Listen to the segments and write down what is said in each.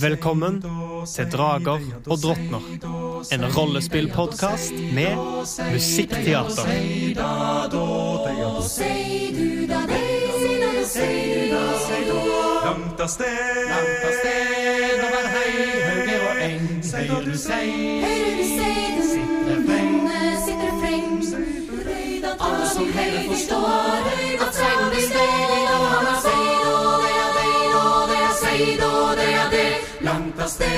Velkommen til Drager og drottner, en rollespillpodkast med musikkteater. Langt sted, langt sted, høyre du sei, sitter freng. Alle som heller forstår, at seiden blir stedig, av sted.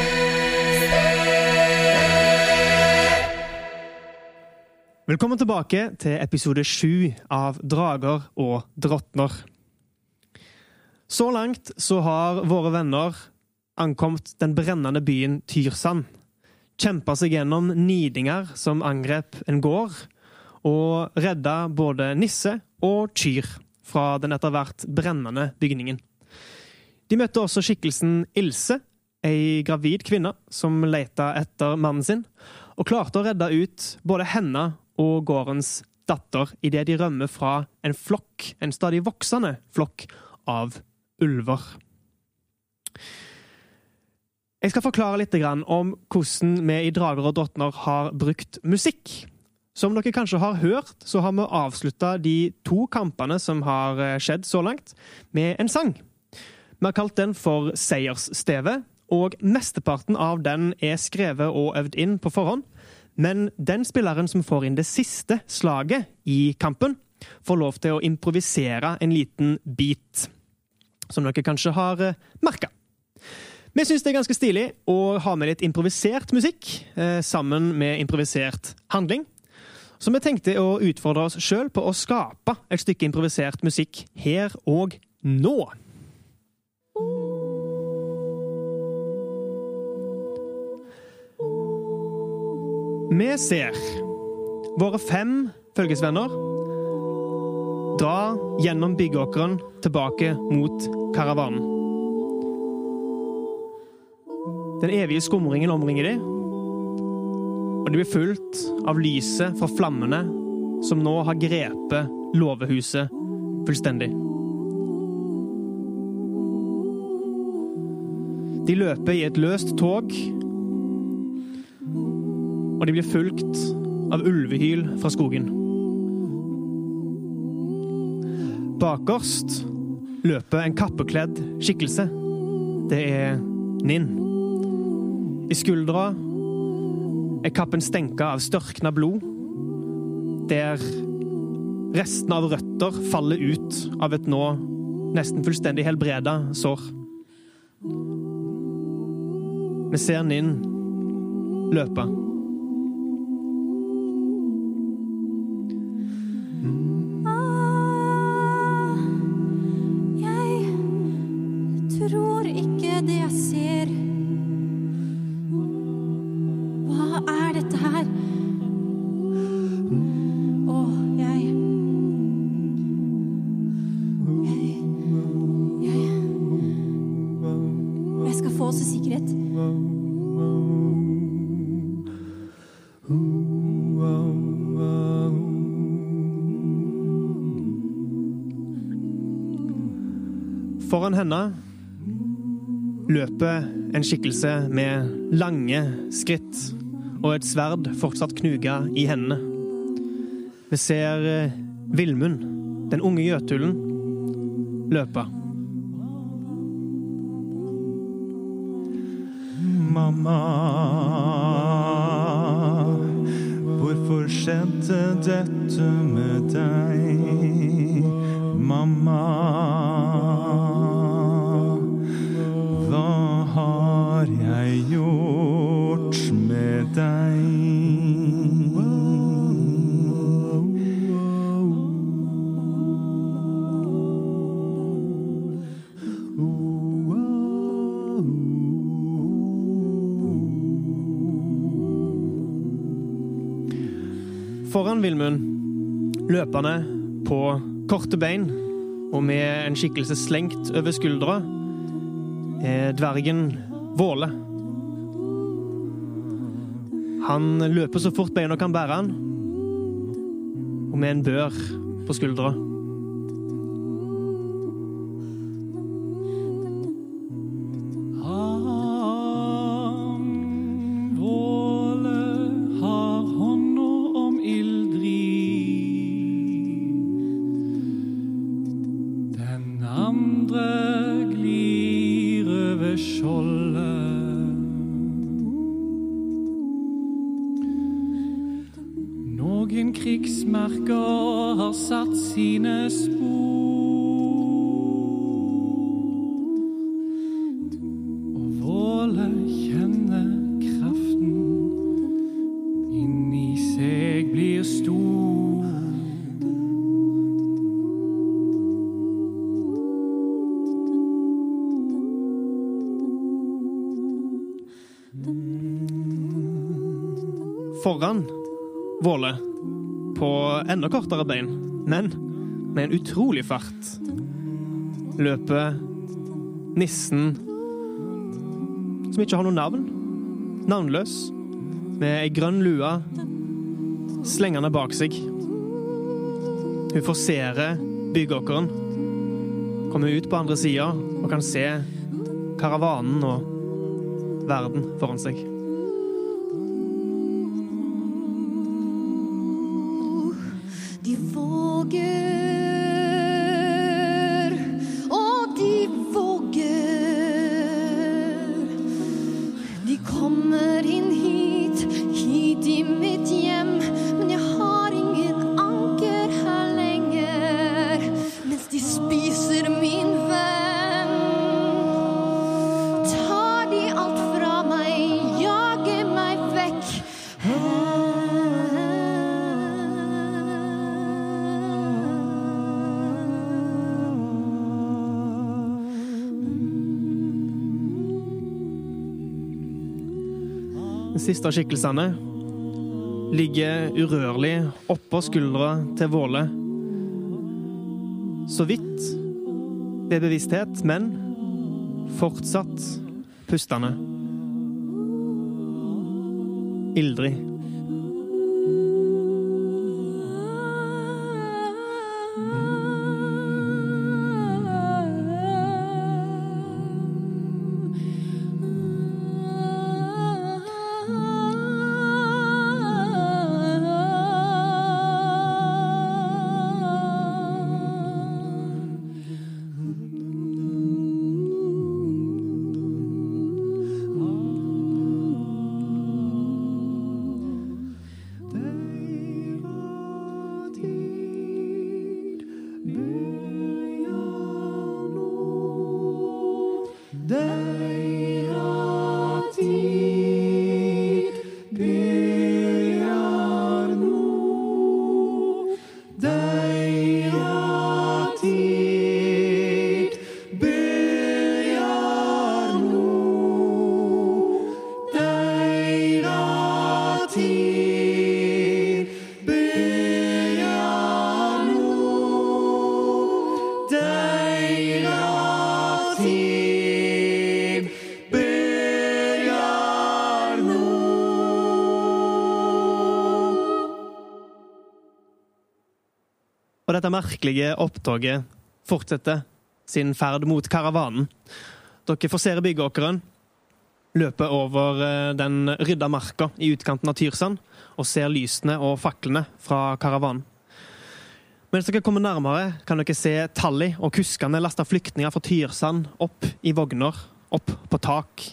Velkommen tilbake til episode sju av Drager og drottner. Så langt så har våre venner ankommet den brennende byen Tyrsand. Kjempa seg gjennom nidinger som angrep en gård, og redda både Nisse og Kyr fra den etter hvert brennende bygningen. De møtte også skikkelsen Ilse, ei gravid kvinne som leita etter mannen sin, og klarte å redde ut både henne og gårdens datter idet de rømmer fra en flokk, en stadig voksende flokk, av ulver. Jeg skal forklare litt om hvordan vi i Drager og drottner har brukt musikk. Som dere kanskje har hørt, så har vi avslutta de to kampene som har skjedd så langt, med en sang. Vi har kalt den for Seierssteve, og mesteparten av den er skrevet og øvd inn på forhånd. Men den spilleren som får inn det siste slaget i kampen, får lov til å improvisere en liten beat som dere kanskje har merka. Vi syns det er ganske stilig å ha med litt improvisert musikk eh, sammen med improvisert handling. Så vi tenkte å utfordre oss sjøl på å skape et stykke improvisert musikk her og nå. Vi ser våre fem følgesvenner dra gjennom byggeåkeren tilbake mot karavanen. Den evige skumringen omringer de, og de blir fulgt av lyset fra flammene som nå har grepet låvehuset fullstendig. De løper i et løst tog, og de blir fulgt av ulvehyl fra skogen. Bakerst løper en kappekledd skikkelse. Det er Ninn. I skuldra er kappen stenka av størkna blod, der restene av røtter faller ut av et nå nesten fullstendig helbreda sår. Vi ser Ninn løpe. Skikkelse med lange skritt og et sverd fortsatt knuga i hendene. Vi ser Vilmund, den unge jøtulen, løpe. Mamma, Vilmund, løpende på korte bein og med en skikkelse slengt over skuldra, er dvergen Våle. Han løper så fort beina kan bære han, og med en bør på skuldra. Foran Våle, på enda kortere bein, men med en utrolig fart, løper nissen som ikke har noe navn. Navnløs. Med ei grønn lue slengende bak seg. Hun forserer byggåkeren. Kommer ut på andre sida og kan se karavanen og verden foran seg. Siste skikkelsene ligger urørlig oppå skuldra til Våle. Så vidt ved bevissthet, men fortsatt pustende. Ildrid. Dette merkelige opptoget fortsetter sin ferd mot karavanen. Dere forserer byggåkeren, løper over eh, den rydda marka i utkanten av Tyrsand og ser lysene og faklene fra karavanen. Mens dere kommer nærmere, kan dere se Tally og kuskene laste flyktninger fra Tyrsand opp i vogner, opp på tak.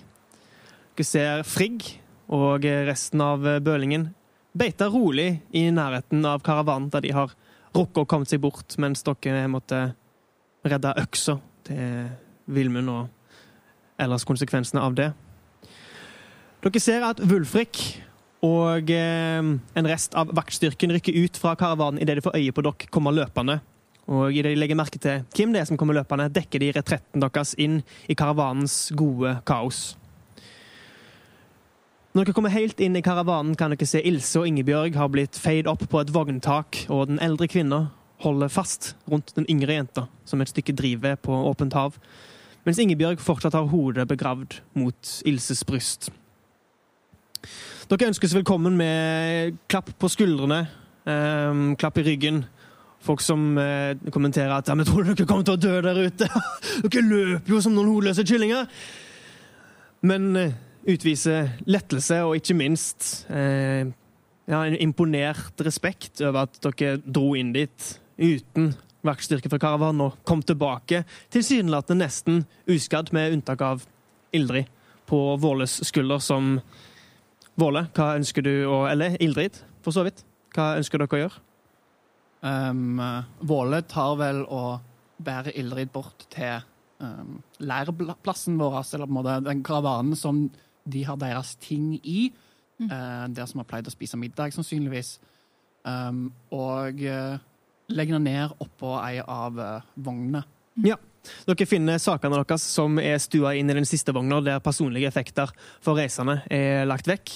Dere ser Frigg og resten av bølingen beite rolig i nærheten av karavanen, der de har rukket å komme seg bort, mens dere måtte redde øksa til Vilmund og ellers konsekvensene av det. Dere ser at Wulfrik og eh, en rest av vaktstyrken rykker ut fra karavanen idet de får øye på dere komme løpende. Og idet de legger merke til hvem det er som kommer løpende, dekker de retretten deres inn i karavanens gode kaos. Når dere kommer helt inn i karavanen, kan dere se Ilse og Ingebjørg har blitt feid opp på et vogntak, og den eldre kvinna holder fast rundt den yngre jenta som et stykke drivved på åpent hav, mens Ingebjørg fortsatt har hodet begravd mot Ilses bryst. Dere ønskes velkommen med klapp på skuldrene, um, klapp i ryggen. Folk som uh, kommenterer at ja, men 'tror dere kommer til å dø der ute'? dere løper jo som noen hodeløse kyllinger! Men eh, utviser lettelse og ikke minst eh, ja, en imponert respekt over at dere dro inn dit uten verkstyrke fra Karavan og kom tilbake tilsynelatende nesten uskadd, med unntak av Ildrid på Våles skulder som Våle, hva ønsker du å Eller Ildrid, for så vidt. Hva ønsker dere å gjøre? Um, Våle tar vel og bærer Ildrid bort til um, leirplassen vår, eller på en måte den karavanen som de har deres ting i. eh, der som har pleid å spise middag, sannsynligvis. Um, og uh, legger den ned oppå ei av uh, vognene. Dere finner sakene deres som er stua inn i den siste vogna, der personlige effekter for reisende er lagt vekk.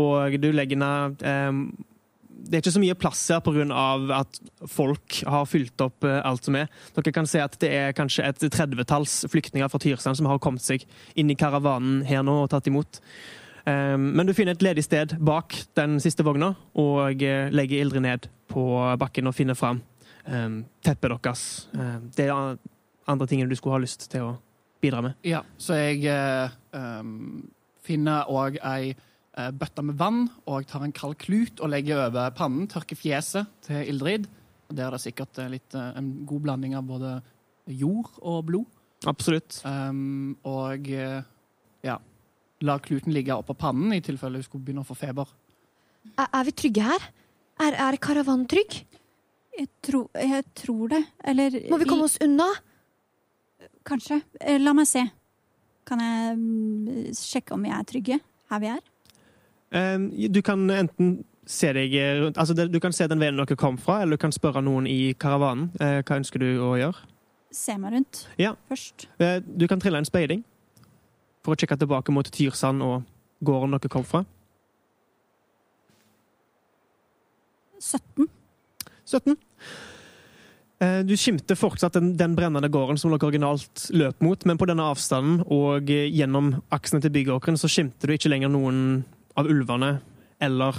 Og du legger ned eh, Det er ikke så mye plass her pga. at folk har fylt opp eh, alt som er. Dere kan se at det er kanskje et tredvetalls flyktninger fra Tyrsand som har kommet seg inn i karavanen her nå og tatt imot. Eh, men du finner et ledig sted bak den siste vogna, og eh, legger Ildrid ned på bakken og finner fram eh, teppet deres. Eh, det er andre tingene du skulle ha lyst til å bidra med. Ja, så jeg um, finner òg ei eh, bøtte med vann, og jeg tar en kald klut og legger over pannen, tørker fjeset til Ildrid. Og Der er det sikkert eh, litt, eh, en god blanding av både jord og blod. Absolutt. Um, og ja, lar kluten ligge oppå pannen i tilfelle hun skulle begynne å få feber. Er, er vi trygge her? Er, er karavanen trygg? Jeg, tror- jeg tror det. Eller Må vi komme oss unna? Kanskje. La meg se. Kan jeg mm, sjekke om vi er trygge her vi er? Eh, Du kan enten se deg rundt Altså, du kan se den veien dere kom fra, eller du kan spørre noen i karavanen. Eh, Hva ønsker du å gjøre? Se meg rundt Ja. først. Eh, Du kan trille en speiding for å sjekke tilbake mot Tyrsand og gården dere kom fra. 17. 17. Eh, Du skimter fortsatt den, den brennende gården som dere originalt løp mot, men på denne avstanden og gjennom aksene til byggåkeren så skimter du ikke lenger noen av ulvene eller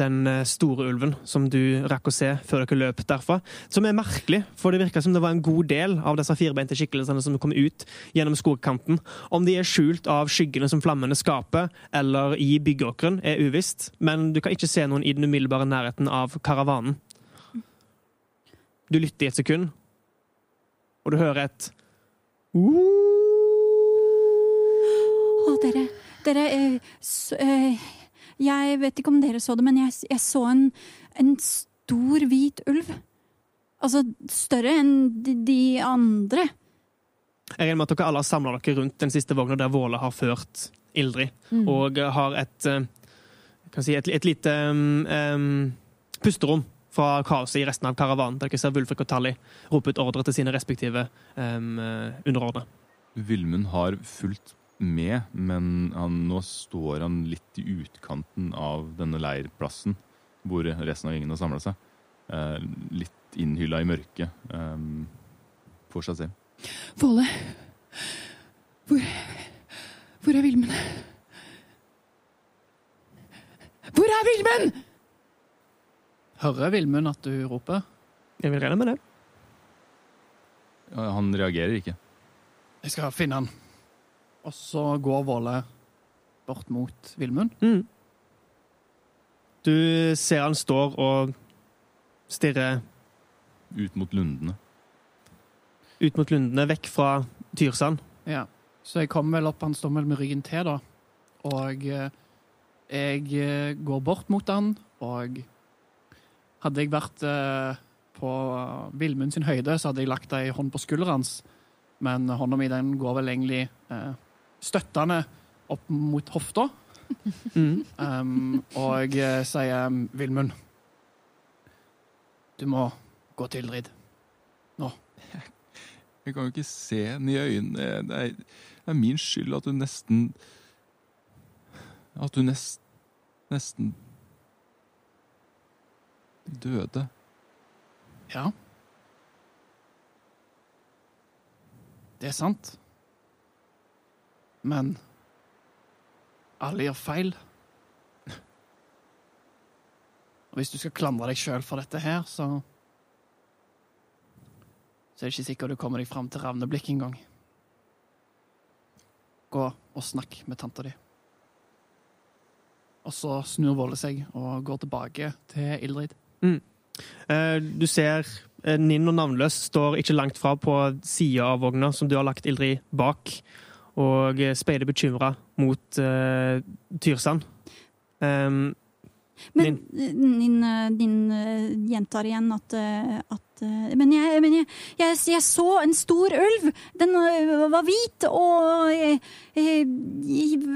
den eh, store ulven som du rakk å se før dere løp derfra. Som er merkelig, for det virker som det var en god del av disse firbeinte skikkelsene som kom ut gjennom skogkanten. Om de er skjult av skyggene som flammene skaper, eller i byggåkeren, er uvisst, men du kan ikke se noen i den umiddelbare nærheten av karavanen. Du lytter i et sekund, og du hører et Å, dere, dere eh, eh, Jeg vet ikke om dere så det, men jeg, jeg så en, en stor, hvit ulv. Altså større enn de, de andre. Jeg regner med at dere alle har samla dere rundt den siste vogna der Våle har ført Ildrid, og har et eh, kan si, et, et lite um, um, pusterom fra kaoset i resten av karavanen. Der dere ser Wulfrik og Tally rope ut ordre til sine respektive um, underordnede. Vilmund har fulgt med, men han, nå står han litt i utkanten av denne leirplassen hvor resten av gjengen har samla seg. Eh, litt innhylla i mørket eh, for seg selv. Våle. Hvor Hvor er Vilmen? Hvor er Vilmen?! Hører Vilmund at du roper? Jeg vil regne med det. Han reagerer ikke. Jeg skal finne han. Og så går Våle bort mot Vilmund. Mm. Du ser han står og stirrer Ut mot lundene. ut mot lundene, vekk fra Tyrsand. Ja. Så jeg kommer vel opp, han står vel med ryggen til, da. Og eh, jeg eh, går bort mot han, og hadde jeg vært eh, på Vilmund sin høyde, så hadde jeg lagt ei hånd på skulderen hans. Men hånda mi den går vel egentlig eh, støttende opp mot hofta. Mm. Um, og jeg eh, sier Vilmund, du må gå til Rid. Jeg kan jo ikke se henne i øynene. Det er, det er min skyld at hun nesten At du nest, nesten døde. Ja. Det er sant. Men alle gjør feil. Og hvis du skal klandre deg sjøl for dette her, så Så er det ikke sikkert du kommer deg fram til ravneblikk engang. Gå og snakk med tanta di. Og så snur Våle seg og går tilbake til Ildrid. Eh, Du ser eh, Ninn og Navnløs står ikke langt fra på sida av vogna som du har lagt Ildrid bak, og eh, speider bekymra mot uh, Tyrsand. Um, Men din, eh, din eh, gjentar igjen at, eh, at eh, Men, jeg, men jeg, jeg, jeg så en stor ulv. Den eh, var hvit, og eh, eh,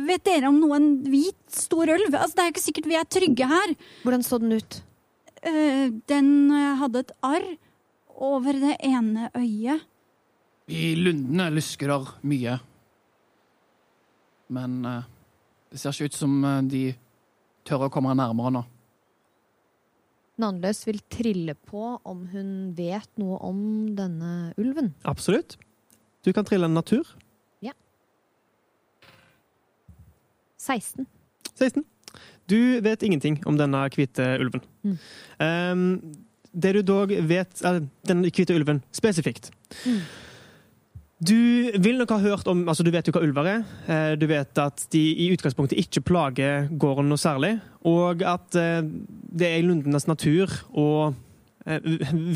Vet dere om noen hvit, stor ulv? Altså, det er jo ikke sikkert vi er trygge her. Hvordan så den ut? Eh, Den eh, hadde et arr over det ene øyet. I lundene lysker der mye. Men eh, det ser ikke ut som eh, de tør å komme nærmere nå. Navnløs vil trille på om hun vet noe om denne ulven. absolutt. Du kan trille en natur. Ja. 16. 16. Du vet ingenting om denne hvite ulven. Mm. Um, det du dog vet eh, Den hvite ulven spesifikt. Mm. Du vil nok ha hørt om altså Du vet jo hva ulver er. Eh, Du vet at de i utgangspunktet ikke plager gården noe særlig. Og at eh, det er i lundenes natur å eh,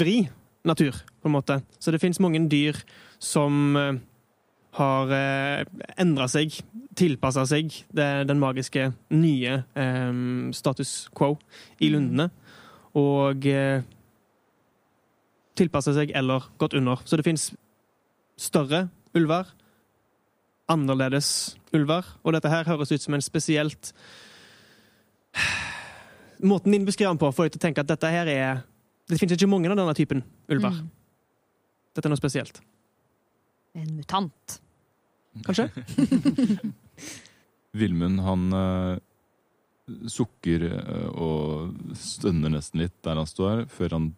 vri natur, på en måte. Så det fins mange dyr som har endra seg, tilpassa seg den magiske nye status quo i lundene. Og tilpassa seg eller gått under. Så det fins større ulver, annerledes ulver, og dette her høres ut som en spesielt Måten din beskriver den på, får jeg til å tenke at dette her er Det finnes ikke mange av denne typen ulver. Mm. Dette er noe spesielt. En mutant. Kanskje? Vilmund, han eh, sukker eh, og stønner nesten litt der han står, før han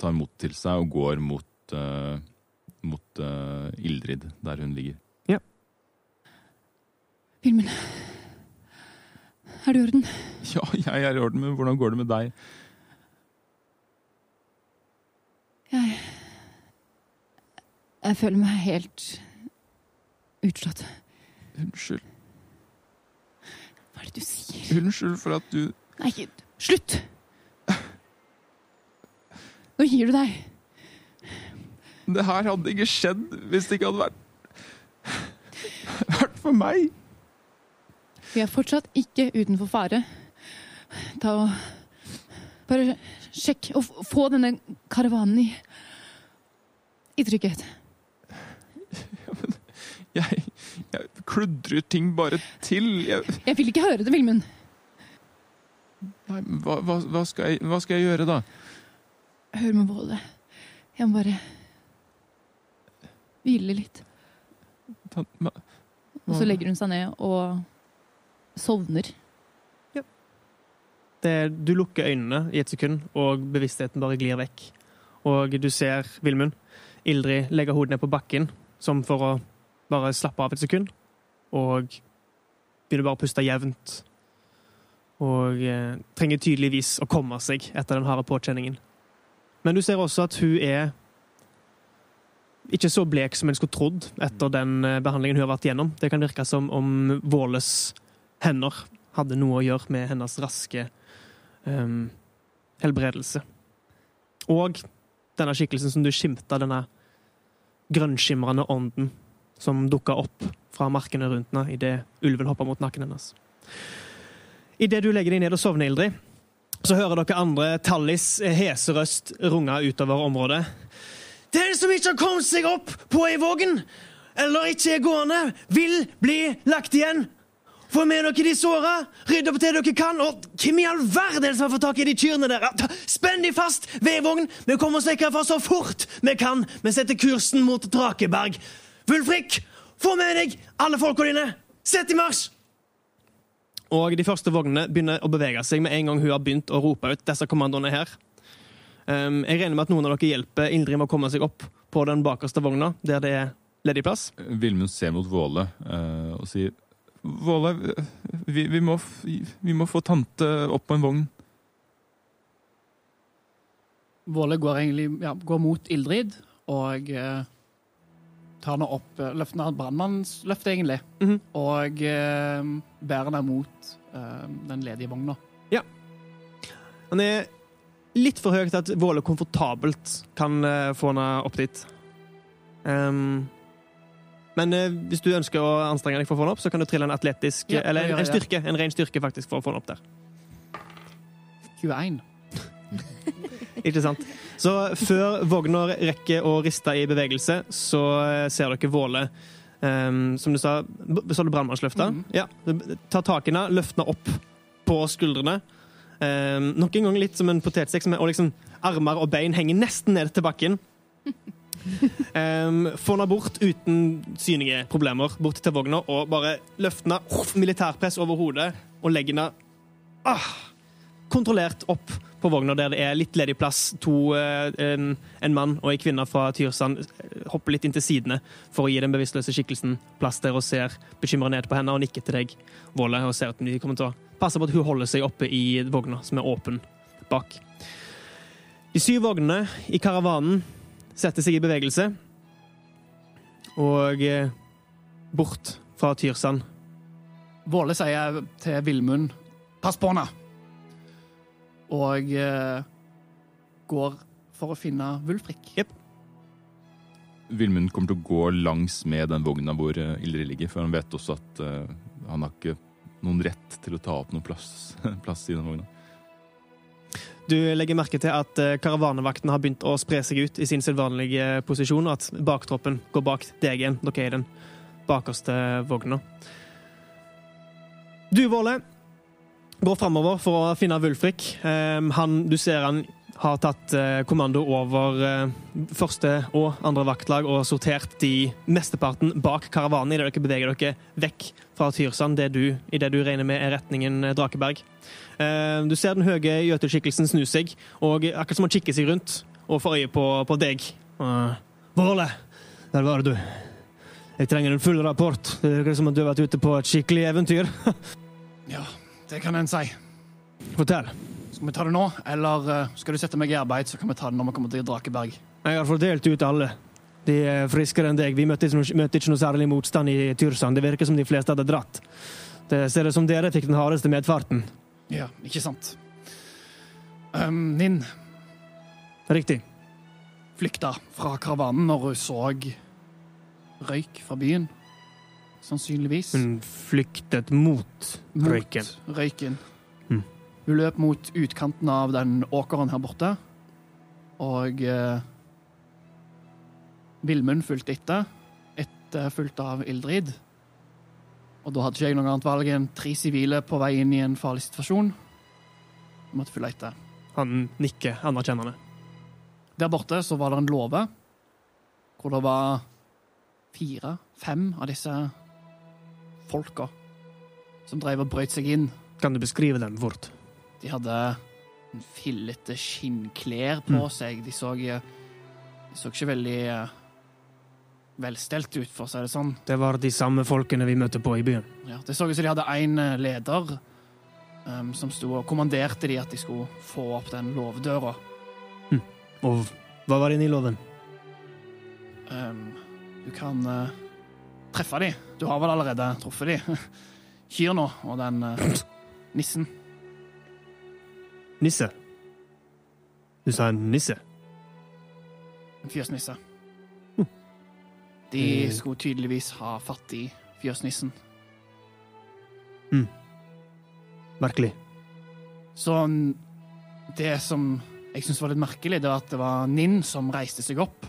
tar mot til seg og går mot, eh, mot uh, Ildrid, der hun ligger. Filmen Er du i orden? Ja, jeg er i orden, men hvordan går det med deg? Jeg Jeg føler meg helt utslått. Unnskyld. Hva er det du sier? Unnskyld for at du Nei, slutt! Nå gir du deg. Det her hadde ikke skjedd hvis det ikke hadde vært vært for meg. Vi er fortsatt ikke utenfor fare. Ta og Bare sjekk og få denne karavanen i i trygghet. Jeg, jeg kludrer ting bare til. Jeg, Jeg vil ikke høre det, Vilmund. nei, hva, hva, hva, skal jeg, hva skal jeg gjøre, da? Hør med Våle. Jeg må bare hvile litt. Ta, ma, Og så legger hun seg ned og sovner. Det, du lukker øynene i et sekund, og bevisstheten bare glir vekk. Og du ser Vilmund, Ildrid, legge hodet ned på bakken, som for å bare slappe av et sekund, og begynner bare å puste jevnt. Og eh, trenger tydeligvis å komme seg etter den harde påkjenningen. Men du ser også at hun er ikke så blek som en skulle trodd etter den eh, behandlingen hun har vært gjennom. Det kan virke som om Våles hender hadde noe å gjøre med hennes raske um, helbredelse. Og denne skikkelsen som du skimta, denne grønnskimrende ånden som dukka opp fra markene rundt henne idet ulven hoppa mot nakken hennes. Idet du legger deg ned og sovner, Ildrid, så hører dere andre Tallis hese røst runge utover området. Den som ikke har kommet seg opp på ei vågen, eller ikke er gående, vil bli lagt igjen. Få med dere de såra, rydd opp til dere kan, og hvem i all verden som har fått tak i de kyrne der? Spenn de fast ved ei vogn, vi kommer oss vekk herfra så fort vi kan. Vi setter kursen mot Drakeberg. Vulfrik, få med deg alle folka dine. Sett i marsj! Og de første vognene begynner å bevege seg med en gang hun har begynt å rope ut disse kommandoene her. Um, jeg regner med at noen av dere hjelper Ildrid med å komme seg opp på den bakerste vogna, der det er ledig plass. Vilmund ser mot Våle uh, og sier Våle, vi, vi, må, vi må få tante opp på en vogn. Våle går egentlig ja, går mot Ildrid og uh, tar henne opp eh, Løfter ned brannmannsløftet, egentlig. Mhm. Og uh, bærer henne mot den ledige vogna. Ja. Han er litt for høyt til at Våle komfortabelt kan eh, få henne opp dit. Um, men eh, hvis du ønsker å anstrenge deg for å få henne opp, så kan du trille en atletisk Ja, Eller en, en styrke. En ren styrke, faktisk, for å få henne opp der. 21. Ikke sant? Så før Vågner rekker å riste i bevegelse, så eh, ser dere Våle um, Som du sa, så du brannmannsløfta? Mhm. Ja. Ta tak i henne, løft henne opp på skuldrene. Um, nok en gang litt som en potetsekk, og liksom armer og bein henger nesten ned til bakken. Um, få henne bort uten synlige problemer, bort til vogna, og bare løfte henne militærpress over hodet og legge henne ah, kontrollert opp på vogna der det er litt ledig plass. To, eh, en, en mann og en kvinne fra Tyrsand eh, hopper litt inn til sidene for å gi den bevisstløse skikkelsen plass der og ser bekymra ned på henne og nikker til deg, Våle, og ser at de kommer til å passe på at hun holder seg oppe i vogna, som er åpen bak. De syv vognene i karavanen setter seg i bevegelse og eh, bort fra Tyrsand. Våle sier til Villmund 'pass på henne', og eh, går for å finne Wulfrik. Vilmund kommer til å gå langs med den vogna hvor eh, Ildrid ligger, for han vet også at uh, han har ikke noen rett til å ta opp noen plass, plass i den vogna. Du legger merke til at karavanevakten har begynt å spre seg ut i sin sedvanlige posisjon, og at baktroppen går bak deg igjen. Dere er i den bakerste vogna. Du, Våle, går framover for å finne Wulfrik. Eh, Han, du ser han har tatt eh, kommando over eh, første og andre vaktlag og sortert de mesteparten bak karavanen idet dere beveger dere vekk fra Tyrsand, det du, i det du regner med er retningen eh, Drakeberg. Eh, Du ser den høye jøteskikkelsen snu seg, og akkurat som han kikker seg rundt og får øye på, på deg. Våle, der var du. Jeg trenger en full rapport. Det virker som at du har vært ute på et skikkelig eventyr. Ja, det kan en si. Fortell. Skal vi ta det nå, eller eh, skal du sette meg i arbeid, så kan vi ta det når vi kommer til Drakeberg? Jeg har fordelt ut alle. De er friskere enn deg. Vi møtte ikke, noe, møtte ikke noe særlig motstand i Tyrsand. Det virker som de fleste hadde dratt. Det ser ut som dere fikk den hardeste medfarten. Ja, ikke sant. Um, Ninn Riktig. flykta fra karavanen når hun så røyk fra byen. Sannsynligvis. Hun flyktet mot Mot røyken. røyken. Mm. Hun løp mot utkanten av den åkeren her borte, og eh, Vilmund fulgte etter, etterfulgt av Ildrid. Og da hadde ikke jeg noe annet valg enn tre sivile på vei inn i en farlig situasjon. Jeg måtte følge etter. Han nikker anerkjennende. Der borte så var det en låve, hvor det var fire, fem av disse folka som drev og brøt seg inn. Kan du beskrive dem fort? De hadde en fillete skinnklær på Mm. seg. De så, de så ikke veldig eh, velstelt ut, for å si det sånn. Det var de samme folkene vi møtte på i byen. Ja, det så ut som de hadde én leder um, som sto og kommanderte de at de skulle få opp den låvedøra. Og hva var inne i loven? Du kan eh, treffe dem. Du har vel allerede truffet dem. Kyr nå, og den uh, nissen. Nisse. Du sa en nisse? En fjøsnisse. De Eh. skulle tydeligvis ha fatt i fjøsnissen. Merkelig. Så det som jeg syntes var litt merkelig, det var at det var Ninn som reiste seg opp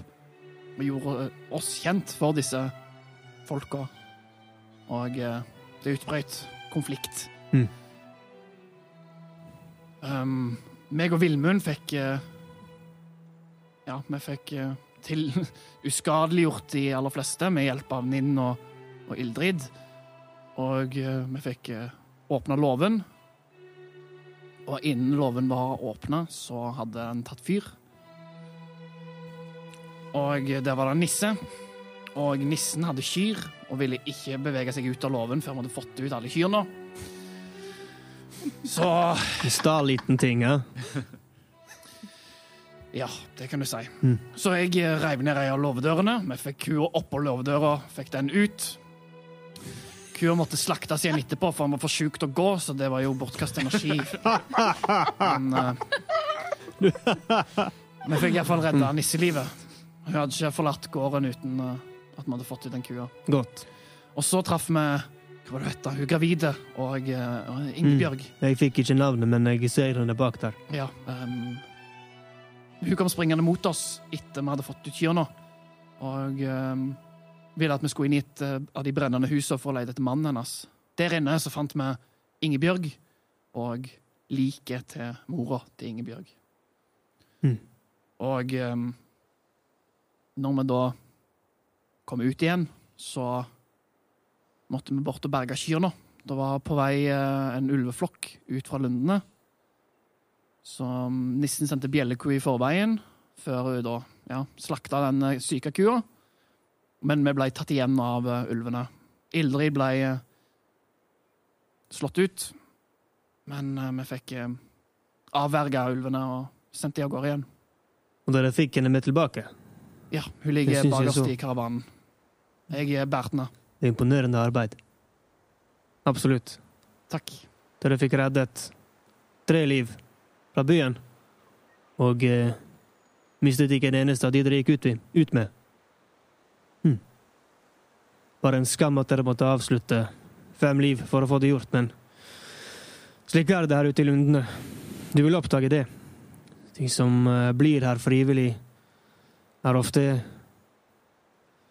og gjorde oss kjent for disse folka. Og eh, det utbrøt konflikt. Mm. Um, meg og Villmund fikk eh, Ja, vi fikk eh, til uskadeliggjort de aller fleste med hjelp av Ninn og, og Ildrid. Og vi fikk åpna låven. Og innen låven var åpna, så hadde den tatt fyr. Og der var det en nisse. Og nissen hadde kyr og ville ikke bevege seg ut av låven før vi hadde fått ut alle kyrne. Så En sta liten ting, ja. Ja, det kan du si. Mm. Så jeg reiv ned ei av låvedørene. Vi fikk kua oppå låvedøra, fikk den ut. Kua måtte slaktes igjen etterpå, for han var for sjuk til å gå, så det var jo bortkastet energi. Men uh, Vi fikk iallfall redda nisselivet. Hun hadde ikke forlatt gården uten eh, at vi hadde fått ut den kua. Godt. Og så traff vi hva var det hette, hun gravide og eh, og Ingebjørg. Jeg fikk ikke navnet, men jeg ser henne bak der. Ja. um, hun kom springende mot oss etter vi hadde fått ut kyrne, og um, ville at vi skulle inn i et eh, av de brennende husene for å lete etter mannen hennes. Der inne så fant vi Ingebjørg og liket til mora til Ingebjørg. Mm. Og um, når vi da kom ut igjen, så måtte vi bort og berge kyrne. Det var på vei eh, en ulveflokk ut fra lundene. Så nissen sendte bjelleku i forveien, før hun da ja, slakta den eh, syke kua. Men vi ble tatt igjen av eh, ulvene. Ildrid ble slått ut, men vi fikk avverga ulvene og sendt de av gårde igjen. Og dere fikk henne med tilbake. Ja, hun ligger bakerst i karavanen. Jeg er Bertna. Det er imponerende arbeid. Absolutt. Takk. Dere fikk reddet tre liv fra byen, og eh, mistet ikke en eneste av de dere gikk ut, ut med. Hm. Bare en skam at dere måtte avslutte fem liv for å få det gjort, men slik er det her ute i lundene. Du vil oppdage det. De som eh, blir her frivillig, er ofte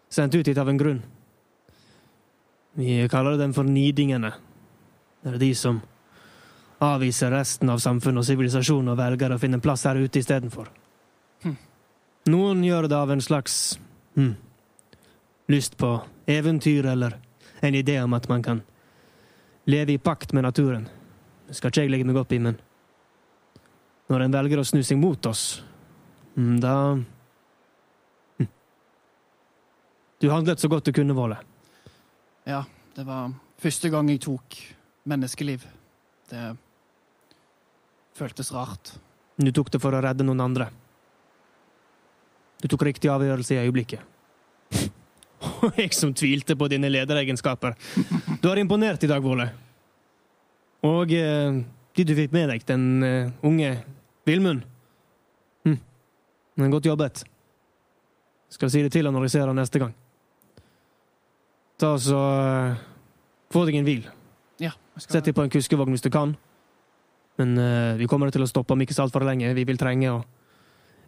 sendt ut hit av en grunn. Vi kaller dem for nidingene. Det er de som avviser resten av samfunnet og sivilisasjonen og velger å finne plass her ute istedenfor. Hm. Noen gjør det av en slags hm, lyst på eventyr eller en idé om at man kan leve i pakt med naturen. Det skal ikke jeg legge meg opp i, men når en velger å snu seg mot oss, hm, da hm. Du handlet så godt du kunne, Våle. Ja, det var første gang jeg tok menneskeliv. Det føltes rart. Du tok det for å redde noen andre. Du tok riktig avgjørelse i øyeblikket. Og jeg som tvilte på dine lederegenskaper. Du har imponert i dag, Våle. Og eh, de du fikk med deg, den eh, unge Vilmund. Hm. Men godt jobbet. Skal si det til han når jeg ser han neste gang. Ta så eh, Få deg en hvil. Ja, Sett deg på en kuskevogn hvis du kan. Men uh, vi kommer til å stoppe om ikke så altfor lenge. Vi vil trenge å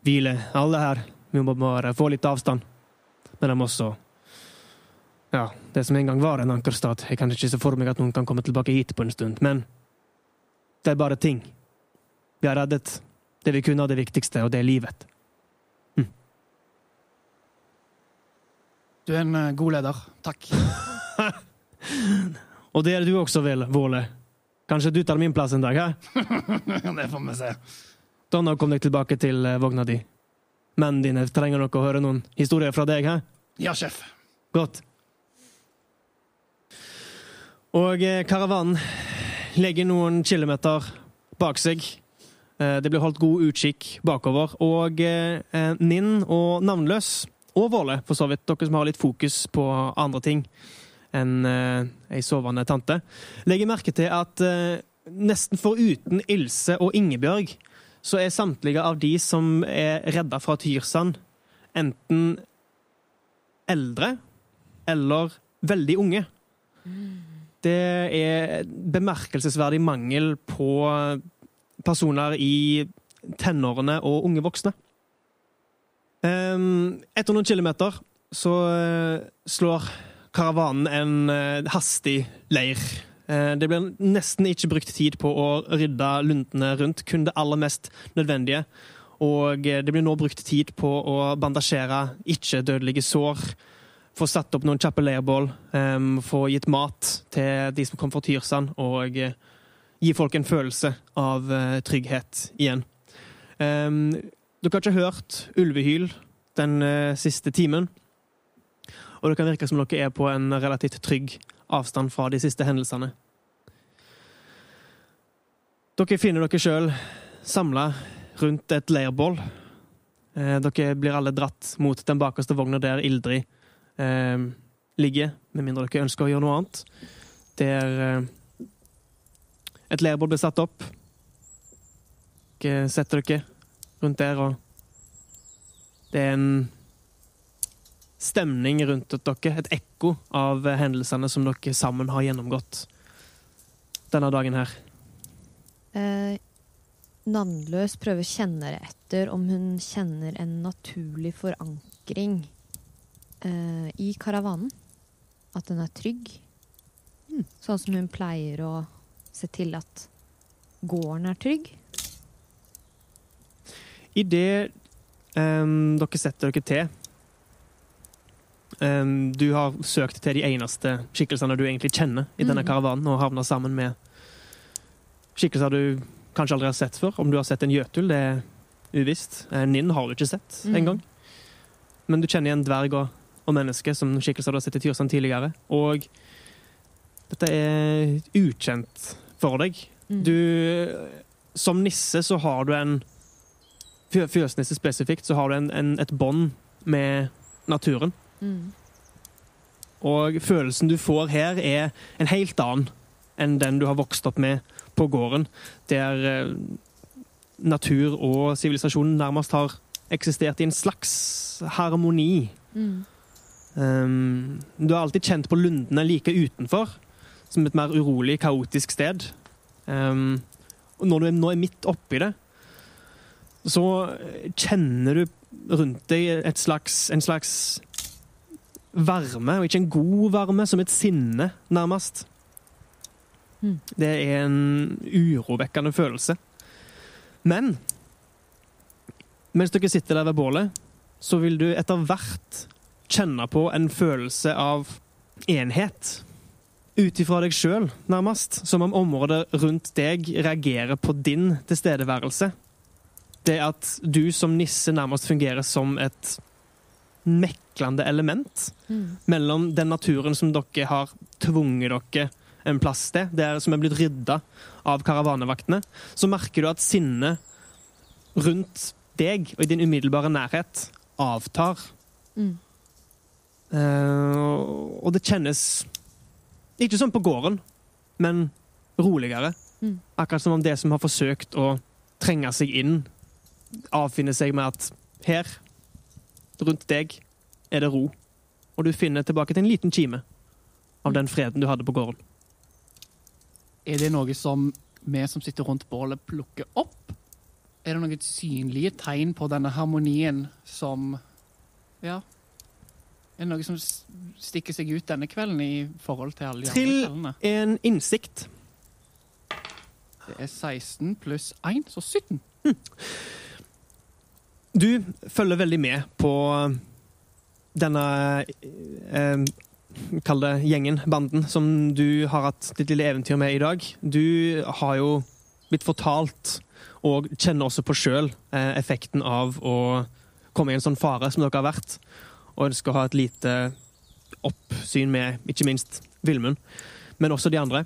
hvile, alle her. Vi må bare få litt avstand. Men de også Ja, det som en gang var en ankerstat. Jeg kan ikke se for meg at noen kan komme tilbake hit på en stund, men det er bare ting. Vi har reddet det vi kunne av det viktigste, og det er livet. Du er en eh, god leder. Takk. Og det er du også, vel, Våle. Kanskje du tar min plass en dag, hæ? det får vi se. Donna, kom deg tilbake til eh, vogna di. Mennene dine trenger nok å høre noen historier fra deg, hæ? Ja, sjef. Godt. Og eh, karavanen legger noen kilometer bak seg. Det blir holdt god utkikk bakover. Og Ninn og Navnløs, og Våle for så vidt, dere som har litt fokus på andre ting enn eh, ei sovende tante, legger merke til at eh, nesten foruten Ilse og Ingebjørg, så er samtlige av de som er redda fra Tyrsand, enten eldre eller veldig unge. Det er bemerkelsesverdig mangel på personer i tenårene og unge voksne. Ehm, Etter noen kilometer så eh, slår karavanen en eh, hastig leir. Eh, Det blir nesten ikke brukt tid på å rydde luntene rundt, kun det aller mest nødvendige. Og det blir nå brukt tid på å bandasjere ikke-dødelige sår, få satt opp noen kjappe leirbål, em, få gitt mat til de som kom fra Tyrsand, og gi folk en følelse av trygghet igjen. Em, dere har ikke hørt ulvehyl den eh, siste timen, og det kan virke som dere er på en relativt trygg avstand fra de siste hendelsene. Dere finner dere sjøl samla rundt et leirbål. Eh, dere blir alle dratt mot den bakerste vogna der Ildrid eh, ligger, med mindre dere ønsker å gjøre noe annet. Der eh, et leirbål blir satt opp. Dere setter dere rundt der, og det er en stemning rundt dere, et ekko av hendelsene som dere sammen har gjennomgått denne dagen her. Eh, navnløs prøver å kjenne etter om hun kjenner en naturlig forankring eh, i karavanen. At den er trygg. Sånn som hun pleier å se til at gården er trygg. Idet um, dere setter dere til um, Du har søkt til de eneste skikkelsene du egentlig kjenner i denne Mhm. karavanen, og havna sammen med skikkelser du kanskje aldri har sett før. Om du har sett en jøtul, det er uvisst. Eh, Ninn har du ikke sett mm. engang. Men du kjenner igjen dverg og, og menneske som skikkelser du har sett i Tyrsand tidligere. Og dette er ukjent for deg. Mm. Du, som nisse så har du en Fjøsnisse spesifikt, så har du en, en, et bånd med naturen. Mm. Og følelsen du får her, er en helt annen enn den du har vokst opp med på gården, der eh, natur og sivilisasjon nærmest har eksistert i en slags harmoni. Mm. Um, du har alltid kjent på lundene like utenfor, som et mer urolig, kaotisk sted. Um, og når du er, nå er midt oppi det, så kjenner du rundt deg slags, en slags varme, og ikke en god varme, som et sinne, nærmest. Mm. Det er en urovekkende følelse. Men mens dere sitter der ved bålet, så vil du etter hvert kjenne på en følelse av enhet. Ut ifra deg sjøl, nærmest. Som om området rundt deg reagerer på din tilstedeværelse. Det at du som nisse nærmest fungerer som et meklende element Mm. mellom den naturen som dere har tvunget dere en plass til, der som er blitt rydda av karavanevaktene, så merker du at sinnet rundt deg og i din umiddelbare nærhet avtar. Mm. Uh, og det kjennes ikke som på gården, men roligere. Mm. Akkurat som om det som har forsøkt å trenge seg inn, avfinner seg med at her, rundt deg, er det ro. Og du finner tilbake til en liten kime av den freden du hadde på gården. Er det noe som vi som sitter rundt bålet, plukker opp? Er det noen synlige tegn på denne harmonien som Ja. Er det noe som stikker seg ut denne kvelden i forhold til alle de Trill. andre kveldene? En innsikt. Det er 16 pluss 1, så 17. Du følger veldig med på denne eh, Kall det gjengen, banden, som du har hatt ditt lille eventyr med i dag. Du har jo blitt fortalt, og kjenner også på sjøl, eh, effekten av å komme i en sånn fare som dere har vært, og ønsker å ha et lite oppsyn med ikke minst Vilmund, men også de andre.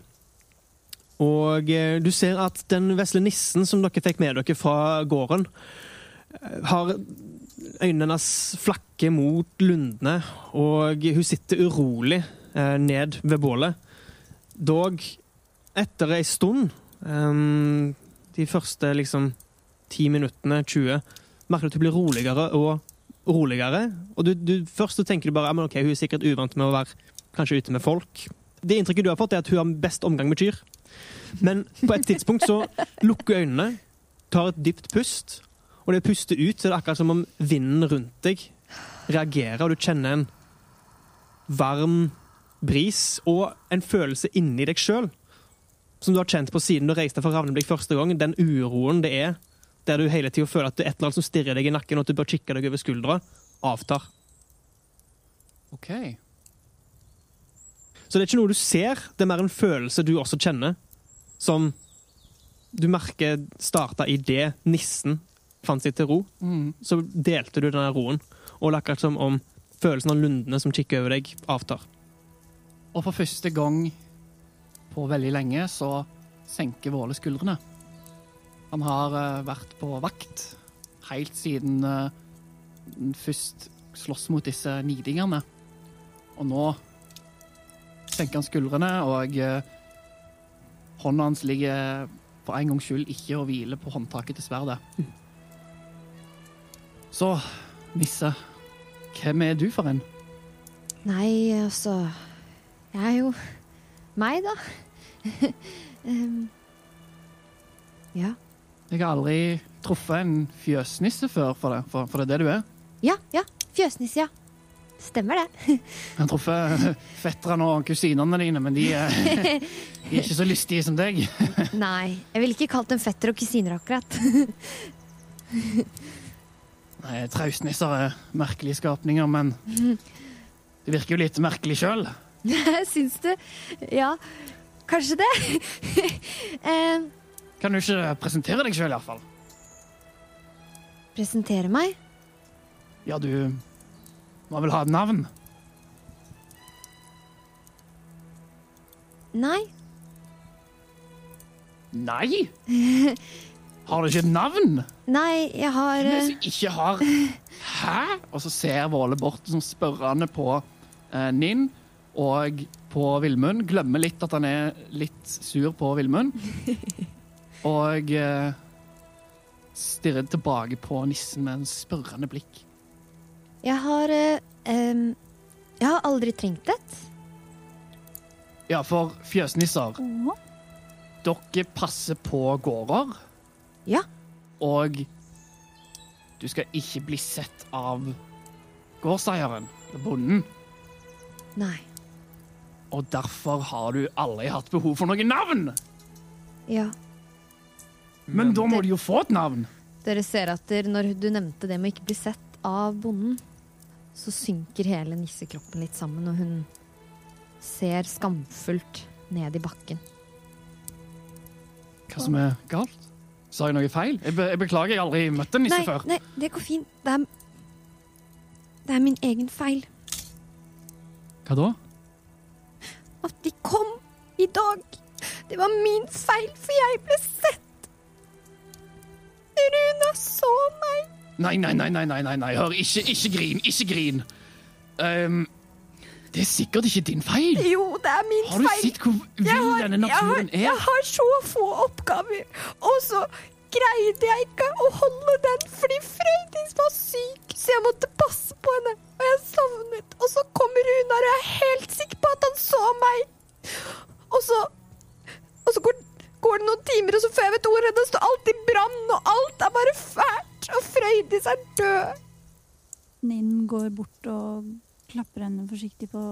Og eh, du ser at den vesle nissen som dere fikk med dere fra gården, eh, har øynene flakker mot lundene, og hun sitter urolig eh, ned ved bålet. Dog, etter ei stund, um, de første liksom ti minuttene, 20, merker du at hun blir roligere og roligere. Og du, du, først tenker du bare at okay, hun er sikkert uvant med å være kanskje ute med folk. Det inntrykket du har fått, er at hun har best omgang med kyr. Men på et tidspunkt så lukker hun øynene, tar et dypt pust, og det puster ut, så er det akkurat som om vinden rundt deg reagerer, og du kjenner en varm bris og en følelse inni deg sjøl som du har kjent på siden du reiste fra Ravneblikk første gang. Den uroen det er, der du hele tida føler at det er et eller annet som stirrer deg i nakken, og at du bør kikke deg over skuldra, avtar. OK. Så det er ikke noe du ser, det er mer en følelse du også kjenner. Som du merker starta idet nissen fant seg til ro. Mm. Så delte du denne roen, og akkurat som om følelsen av lundene som kikker over deg, avtar. Og for første gang på veldig lenge så senker Våle skuldrene. Han har uh, vært på vakt helt siden uh, først slåss mot disse nidingene. Og nå senker han skuldrene, og uh, hånda hans ligger for en gangs skyld ikke og hviler på håndtaket til sverdet. Så, Nisse, hvem er du for en? Nei, altså Jeg er jo meg, da. um, ja. Jeg har aldri truffet en fjøsnisse før for det, for, for det er det du er. Ja, ja. Fjøsnisse, ja. Stemmer det. Jeg har truffet fetterne og kusinene dine, men de er, de er ikke så lystige som deg. Nei, jeg ville ikke kalt dem fetter og kusiner, akkurat. Nei, Traustnisser er merkelige skapninger, men det virker jo litt merkelig sjøl. Syns du? Ja, kanskje det. eh, Kan du ikke presentere deg sjøl, iallfall? presentere meg? Ja, du må vel ha et navn? Nei. Nei? Har du ikke et navn? Nei, jeg har Hvem er det eh, som ikke har Hæ? Og så ser Våle bort som spørrende på eh, Ninn og på Villmund. Glemmer litt at han er litt sur på Villmund. Og eh, stirrer tilbake på nissen med en spørrende blikk. Jeg har eh, em, Jeg har aldri trengt et. Ja, for fjøsnisser, Å, dere passer på gårder. Ja. Og du skal ikke bli sett av gårdseieren, bonden. Nei. Og derfor har du aldri hatt behov for noe navn. Ja. Men da må du jo få et navn. Dere ser at der, når du nevnte det med å ikke bli sett av bonden, så synker hele nissekroppen litt sammen, og hun ser skamfullt ned i bakken. Hva som er galt? Sa jeg noe feil? Jeg, be jeg beklager, jeg har aldri møtt en nisse Nei, før. nei, det går fint. Det er, det er min egen feil. Hva da? At de kom i dag. Det var min feil, for jeg ble sett. Runa så meg. Nei, nei, nei, nei, nei, nei, nei. hør, ikke, ikke grin, ikke grin. Ehm, det er sikkert ikke din feil. Jo, det er min feil. Har du feil. sett hvor vill denne naturen jeg, har, jeg er? har så få oppgaver, og så greide jeg ikke å holde den fordi Frøydis var syk, så jeg måtte passe på henne. Og jeg savnet. Og så kommer Runar, og jeg er helt sikker på at han så meg. Og så, og så går, går det noen timer, og så før jeg vet ordet, det står alt i brann, og alt er bare fælt. Og Frøydis er død. Ninn går bort og klapper henne forsiktig på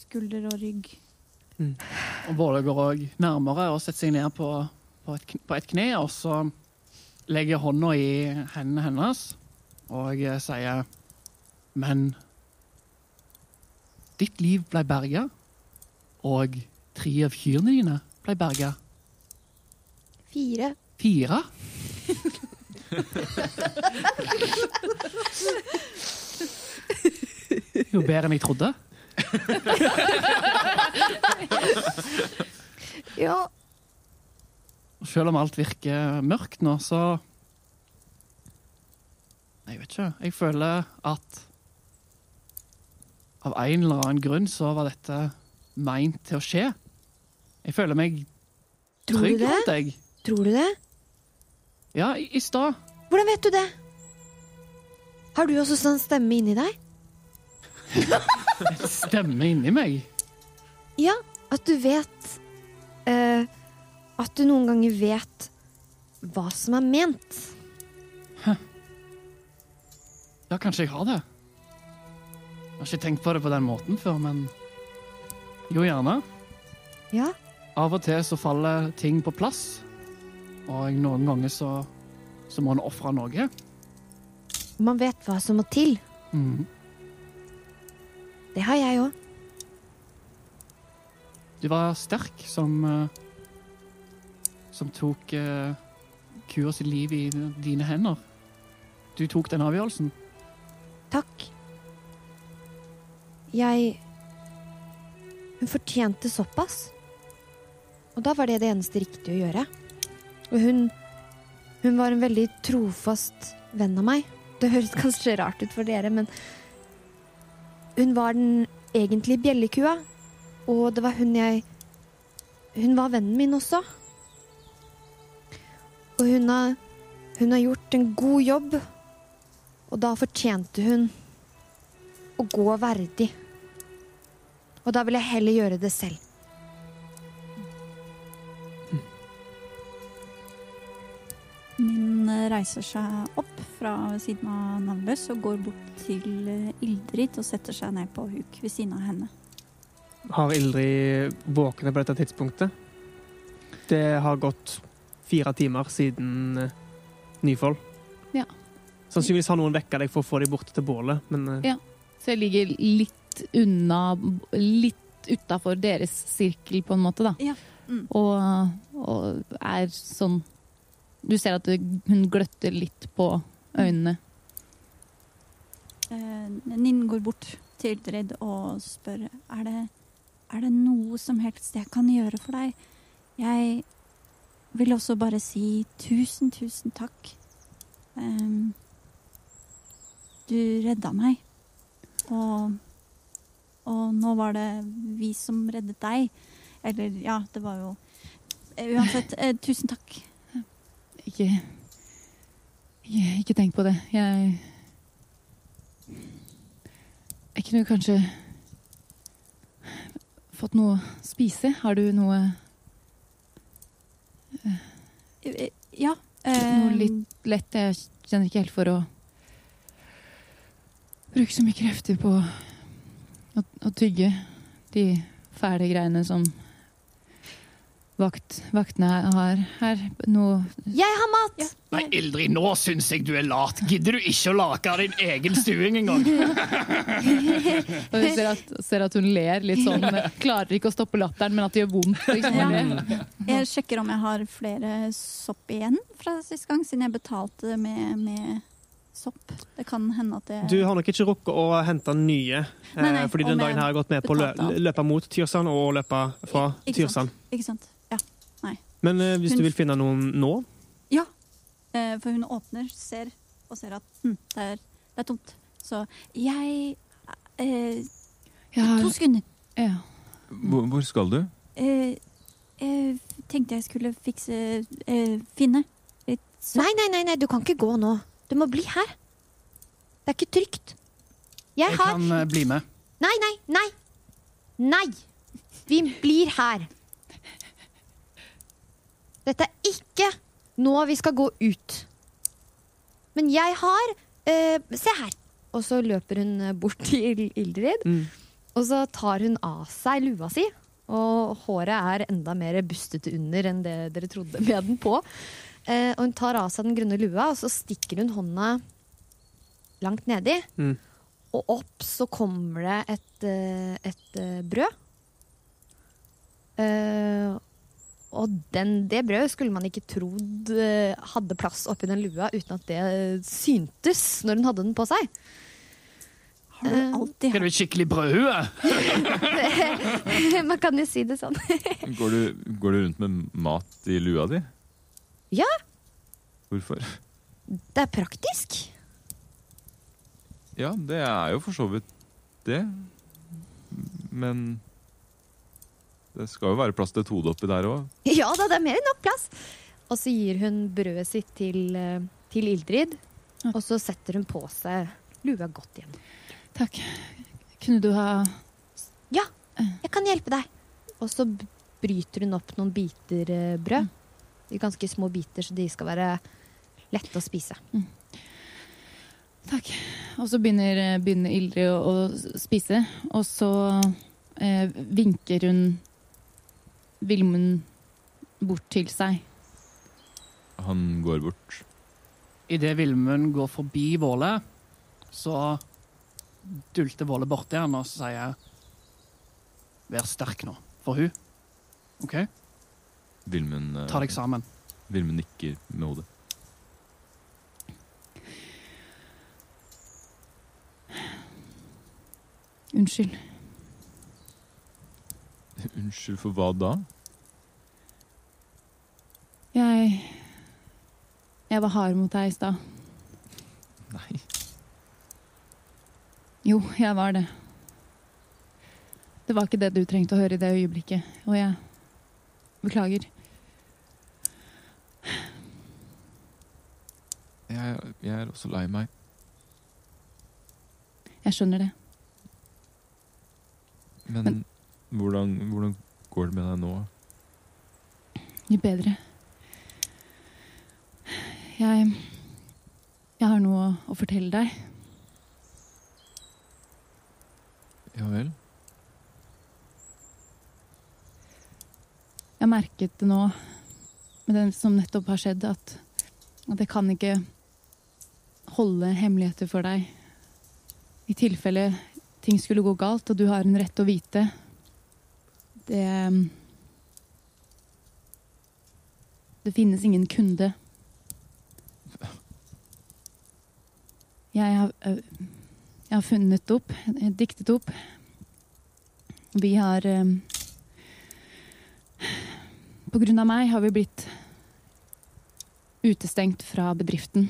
skulder og rygg. Og Våle går òg nærmere og setter seg ned på, på, et, på et kne, og så legger hånda i hendene hennes og eh, sier Men ditt liv ble berga, og tre av kyrne dine ble berga. Fire. Fire? Jo bedre enn jeg trodde. Ja, selv om alt virker mørkt nå, så Jeg vet ikke. Jeg føler at av en eller annen grunn så var dette meint til å skje. Jeg føler meg trygg rundt deg. tror du det? Ja, i, i stad. Hvordan vet du det? Har du også sånn stemme inni deg? En stemme inni meg. Ja, at du vet eh, At du noen ganger vet hva som er ment. Hæ. Ja, kanskje jeg har det. Jeg har ikke tenkt på det på den måten før, men jo, gjerne. Ja. Av og til så faller ting på plass, og noen ganger så, så må en ofre noe. Man vet hva som må til. Mhm. Det har jeg òg. Du var sterk som eh, Som tok uh, kua sitt liv i dine hender. Du tok den avgjørelsen. Takk. Jeg Hun fortjente såpass. Og da var det det eneste riktige å gjøre. Og hun Hun var en veldig trofast venn av meg. Det høres kanskje rart ut for dere, men hun var den egentlige bjellekua. Og det var hun jeg Hun var vennen min også. Og hun har Hun har gjort en god jobb. Og da fortjente hun å gå verdig. Og da vil jeg heller gjøre det selv. Min eh, reiser seg opp fra siden av Navnløs og går bort til eh, Ildrid og setter seg ned på huk ved siden av henne. Har Ildrid våkne på dette tidspunktet? Det har gått fire timer siden eh, Nyfold. Ja. Sannsynligvis har noen vekka deg for å få deg bort til bålet, men eh, Ja. Så jeg ligger litt unna, litt utafor deres sirkel, på en måte, da. Ja. Mm. Og, og er sånn Du ser at hun gløtter litt på øynene. Eh, Ninn går bort til Dredd og spør er det, er det noe som helst jeg kan gjøre for deg. Jeg vil også bare si tusen, tusen takk. Um, du redda meg. Og, og nå var det vi som reddet deg. Eller ja, det var jo eh, Uansett, eh, tusen takk. Ikke, ikke tenk på det. Jeg Jeg kunne kanskje fått noe å spise. Har du noe Eh, Ja. Noe litt lett. Jeg kjenner ikke helt for å bruke så mye krefter på å, å tygge de fæle greiene som vakt, vaktene har her. Noe Jeg har mat! Ja. Nei, Ildrid, nå syns jeg du er lat. Gidder du ikke å lage din egen stuing engang? Og vi ser at, ser at hun ler litt sånn. Klarer ikke å stoppe latteren, men at det gjør vondt. Liksom. Ja. Jeg sjekker om jeg har flere sopp igjen fra sist gang, siden jeg betalte med, med sopp. Det kan hende at det du har nok ikke rukket å hente nye. eh, Nei, nei, fordi om den dagen jeg her har gått med på å lø løpe mot Tyrsand og løpe fra. Tyrsand. Ikke sant? Ja. Men eh, hvis Hun- du vil finne noen nå ja. Eh, for hun åpner, ser og ser at hm, det, er, det er tomt. Så jeg eh, Ja, To sekunder. ja. Hvor, hvor skal du? Eh, jeg tenkte jeg skulle fikse eh, Finne. Nei, nei, nei, nei, du kan ikke gå nå. Du må bli her. Det er ikke trygt. Jeg Jeg har kan eh, bli med. Nei, nei, nei! Nei! Vi blir her. Dette er ikke nå vi skal gå ut. Men jeg har eh, Se her. Og så løper hun eh, bort til Ildrid, Mm. og så tar hun av seg lua si. Og håret er enda mer bustete under enn det dere trodde med den på. Eh, og hun tar av seg den grønne lua, og så stikker hun hånda langt nedi. Mm. Og opp så kommer det et, eh, et eh, brød. Eh, og den, det brødet skulle man ikke trodd eh, hadde plass oppi den lua uten at det syntes når hun hadde den på seg. Har du Eh, alltid Er du et skikkelig brødhue? man kan jo si det sånn. Går du, går du rundt med mat i lua di? Ja. Hvorfor? Det er praktisk. Ja, det er jo for så vidt det. Men det skal jo være plass til et hode oppi der òg. Ja da, det er mer enn nok plass. Og så gir hun brødet sitt til, eh, til Ildrid, og så setter hun på seg lua godt igjen. Takk. Kunne du ha Ja, Jeg kan hjelpe deg. Og så bryter hun opp noen biter eh, brød. I ganske små biter, så de skal være lette å spise. Takk. Og så begynner, begynner Ildrid å, å spise, og så eh, vinker hun Vilmund bort til seg. Han går bort. Idet Vilmund går forbi Våle, så dulter Våle borti han og sier Vær sterk nå, for hun. OK? Vilmund eh, Ta deg sammen. Vilmund nikker med hodet. Unnskyld. Unnskyld for hva da? Jeg Jeg var hard mot deg i stad. Nei. Jo, jeg var det. Det var ikke det du trengte å høre i det øyeblikket. Og jeg beklager. Jeg, jeg er også lei meg. Jeg skjønner det. Men, Men- hvordan, hvordan går det med deg nå? Mye bedre. Jeg Jeg har noe å fortelle deg. Ja vel? Jeg merket det nå med det som nettopp har skjedd, at, at jeg kan ikke holde hemmeligheter for deg. I tilfelle ting skulle gå galt, og du har en rett å vite. Det Det finnes ingen kunde. Jeg har, øh, jeg har funnet opp, eh, diktet opp. Vi har på grunn av meg har vi blitt utestengt fra bedriften.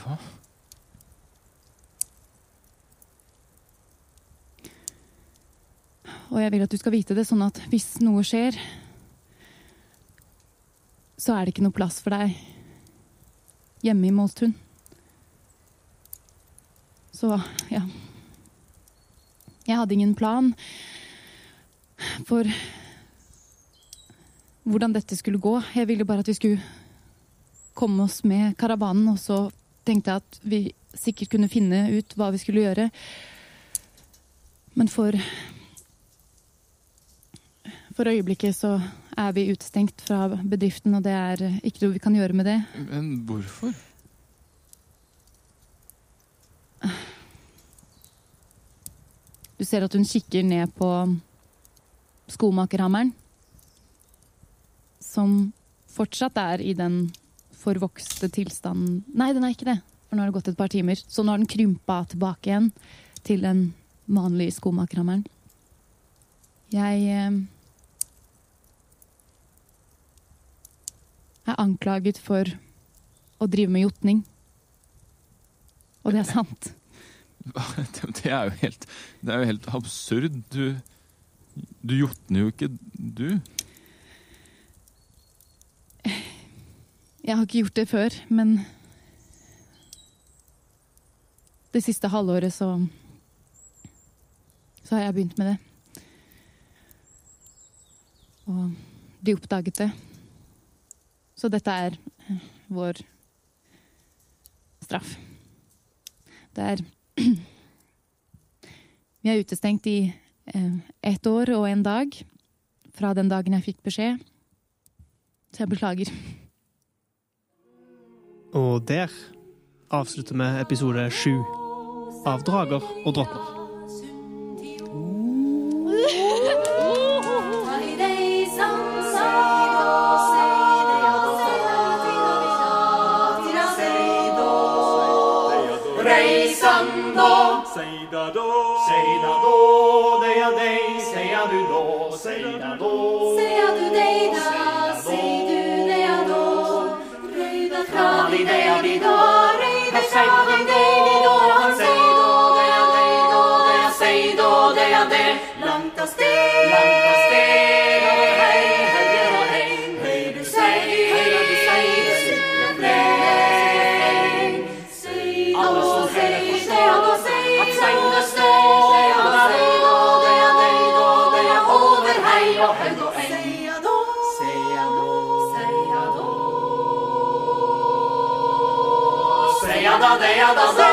Hva? Og jeg vil at du skal vite det, sånn at hvis noe skjer, så er det ikke noe plass for deg hjemme i Måltun. Så, ja. Jeg hadde ingen plan for hvordan dette skulle gå. Jeg ville bare at vi skulle komme oss med karavanen, og så tenkte jeg at vi sikkert kunne finne ut hva vi skulle gjøre. Men for For øyeblikket så er vi utestengt fra bedriften, og det er ikke noe vi kan gjøre med det. Men hvorfor? Du ser at hun kikker ned på skomakerhammeren. Som fortsatt er i den forvokste tilstanden Nei, den er ikke det, for nå har det gått et par timer. Så nå har den krympa tilbake igjen til den vanlige skomakerhammeren. Jeg er anklaget for å drive med jotning. Og det er sant. Det, er jo helt Det er jo helt absurd. Du Du jotner jo ikke, du. Jeg har ikke gjort det før, men det siste halvåret så så har jeg begynt med det. Og de oppdaget det. Så dette er eh, vår straff. Det er Vi er utestengt i eh, ett år og en dag fra den dagen jeg fikk beskjed. Så jeg beklager. Og der avslutter vi episode sju av Drager og drottner. Navidad. the